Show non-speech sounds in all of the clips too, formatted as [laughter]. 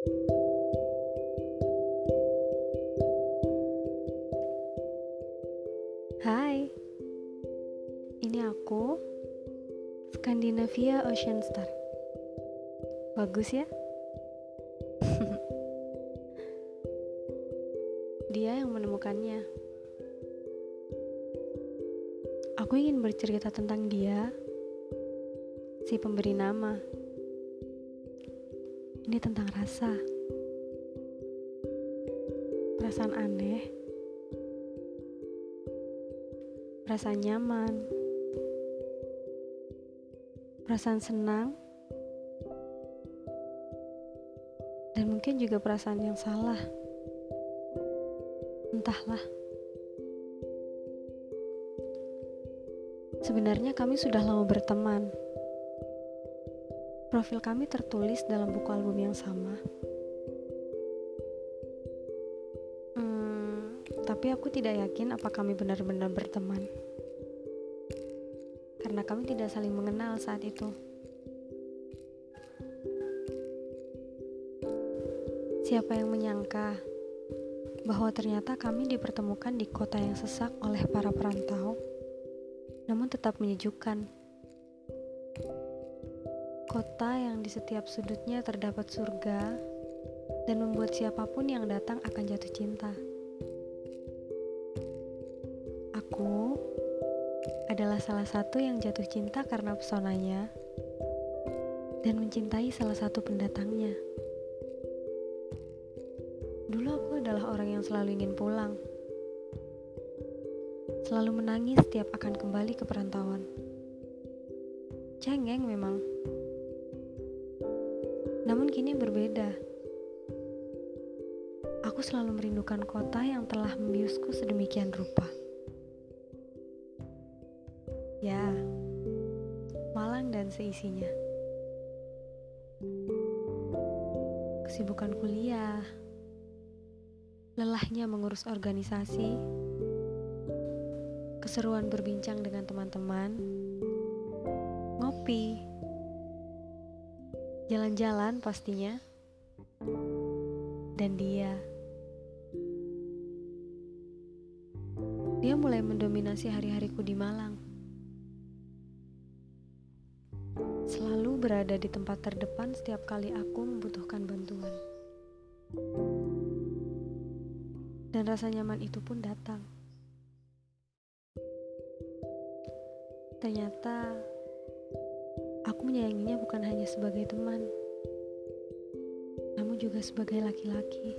Hai, ini aku, Scandinavia Ocean Star. Bagus ya? [laughs] Dia yang menemukannya. Aku ingin bercerita tentang dia, si pemberi nama. Ini tentang rasa. Perasaan aneh perasaan nyaman, perasaan senang, dan mungkin juga perasaan yang salah. Entahlah. Sebenarnya kami sudah lama berteman. Profil kami tertulis dalam buku album yang sama. tapi aku tidak yakin apa kami benar-benar berteman. Karena kami tidak saling mengenal saat itu. Siapa yang menyangka bahwa ternyata kami dipertemukan di kota yang sesak oleh para perantau, namun tetap menyejukkan. Kota yang di setiap sudutnya terdapat surga dan membuat siapa pun yang datang akan jatuh cinta. Aku adalah salah satu yang jatuh cinta karena pesonanya dan mencintai salah satu pendatangnya. Dulu aku adalah orang yang selalu ingin pulang. Selalu menangis setiap akan kembali ke perantauan. Cengeng memang. Namun kini berbeda. Aku selalu merindukan kota yang telah membiusku sedemikian rupa. Ya, Malang dan seisinya. Kesibukan kuliah, lelahnya mengurus organisasi, keseruan berbincang dengan teman-teman, ngopi, jalan-jalan pastinya, dan dia. Dia mulai mendominasi hari-hariku di Malang. berada di tempat terdepan setiap kali aku membutuhkan bantuan. Dan rasa nyaman itu pun datang. Ternyata aku menyayanginya bukan hanya sebagai teman, namun juga sebagai laki-laki.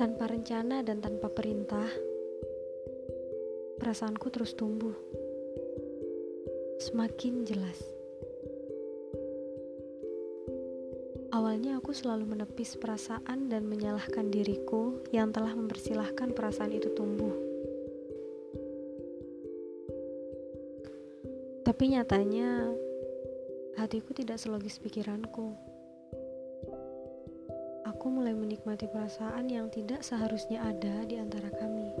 Tanpa rencana dan tanpa perintah, perasaanku terus tumbuh. Semakin jelas. Awalnya aku selalu menepis perasaan dan menyalahkan diriku yang telah mempersilahkan perasaan itu tumbuh. Tapi nyatanya hatiku tidak selogis pikiranku. Aku mulai menikmati perasaan yang tidak seharusnya ada di antara kami.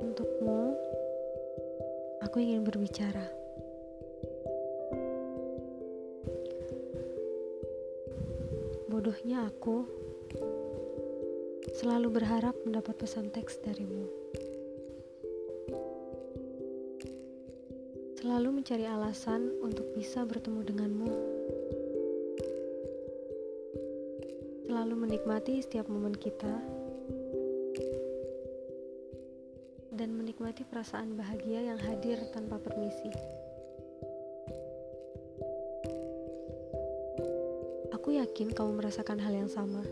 Untukmu, aku ingin berbicara. Bodohnya aku selalu berharap mendapat pesan teks darimu. Selalu mencari alasan untuk bisa bertemu denganmu. Selalu menikmati setiap momen kita dan menikmati perasaan bahagia yang hadir tanpa permisi. Aku yakin kamu merasakan hal yang sama.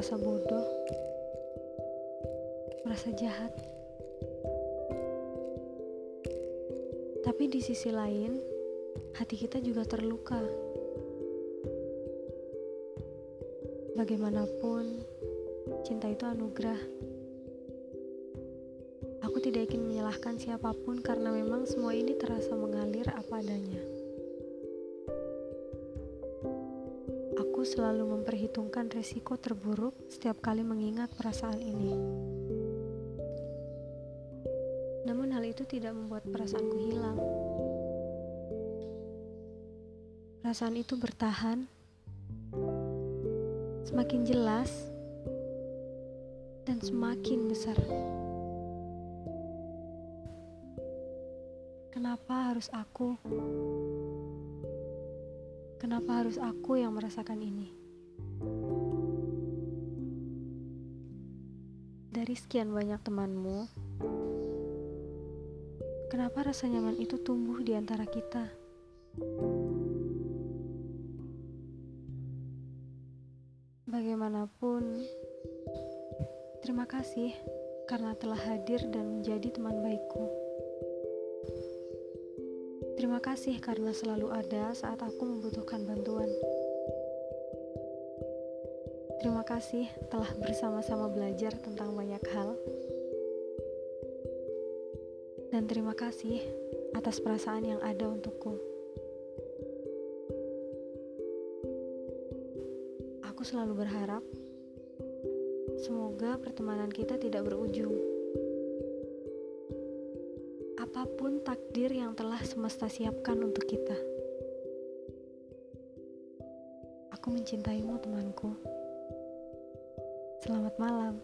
Merasa bodoh, merasa jahat. Tapi di sisi lain, hati kita juga terluka. Bagaimanapun, Cinta itu anugerah. Aku tidak ingin menyalahkan siapa pun karena memang semua ini terasa mengalir apa adanya. Selalu memperhitungkan resiko terburuk setiap kali mengingat perasaan ini. Namun hal itu tidak membuat perasaanku hilang. Perasaan itu bertahan, semakin jelas, dan semakin besar. Kenapa harus aku? Kenapa harus aku yang merasakan ini? Dari sekian banyak temanmu, kenapa rasa nyaman itu tumbuh di antara kita? Bagaimanapun, terima kasih karena telah hadir dan menjadi teman baikku. Terima kasih karena selalu ada saat aku membutuhkan bantuan. Terima kasih telah bersama-sama belajar tentang banyak hal. Dan terima kasih atas perasaan yang ada untukku. Aku selalu berharap semoga pertemanan kita tidak berujung takdir yang telah semesta siapkan untuk kita. Aku mencintaimu, temanku. Selamat malam.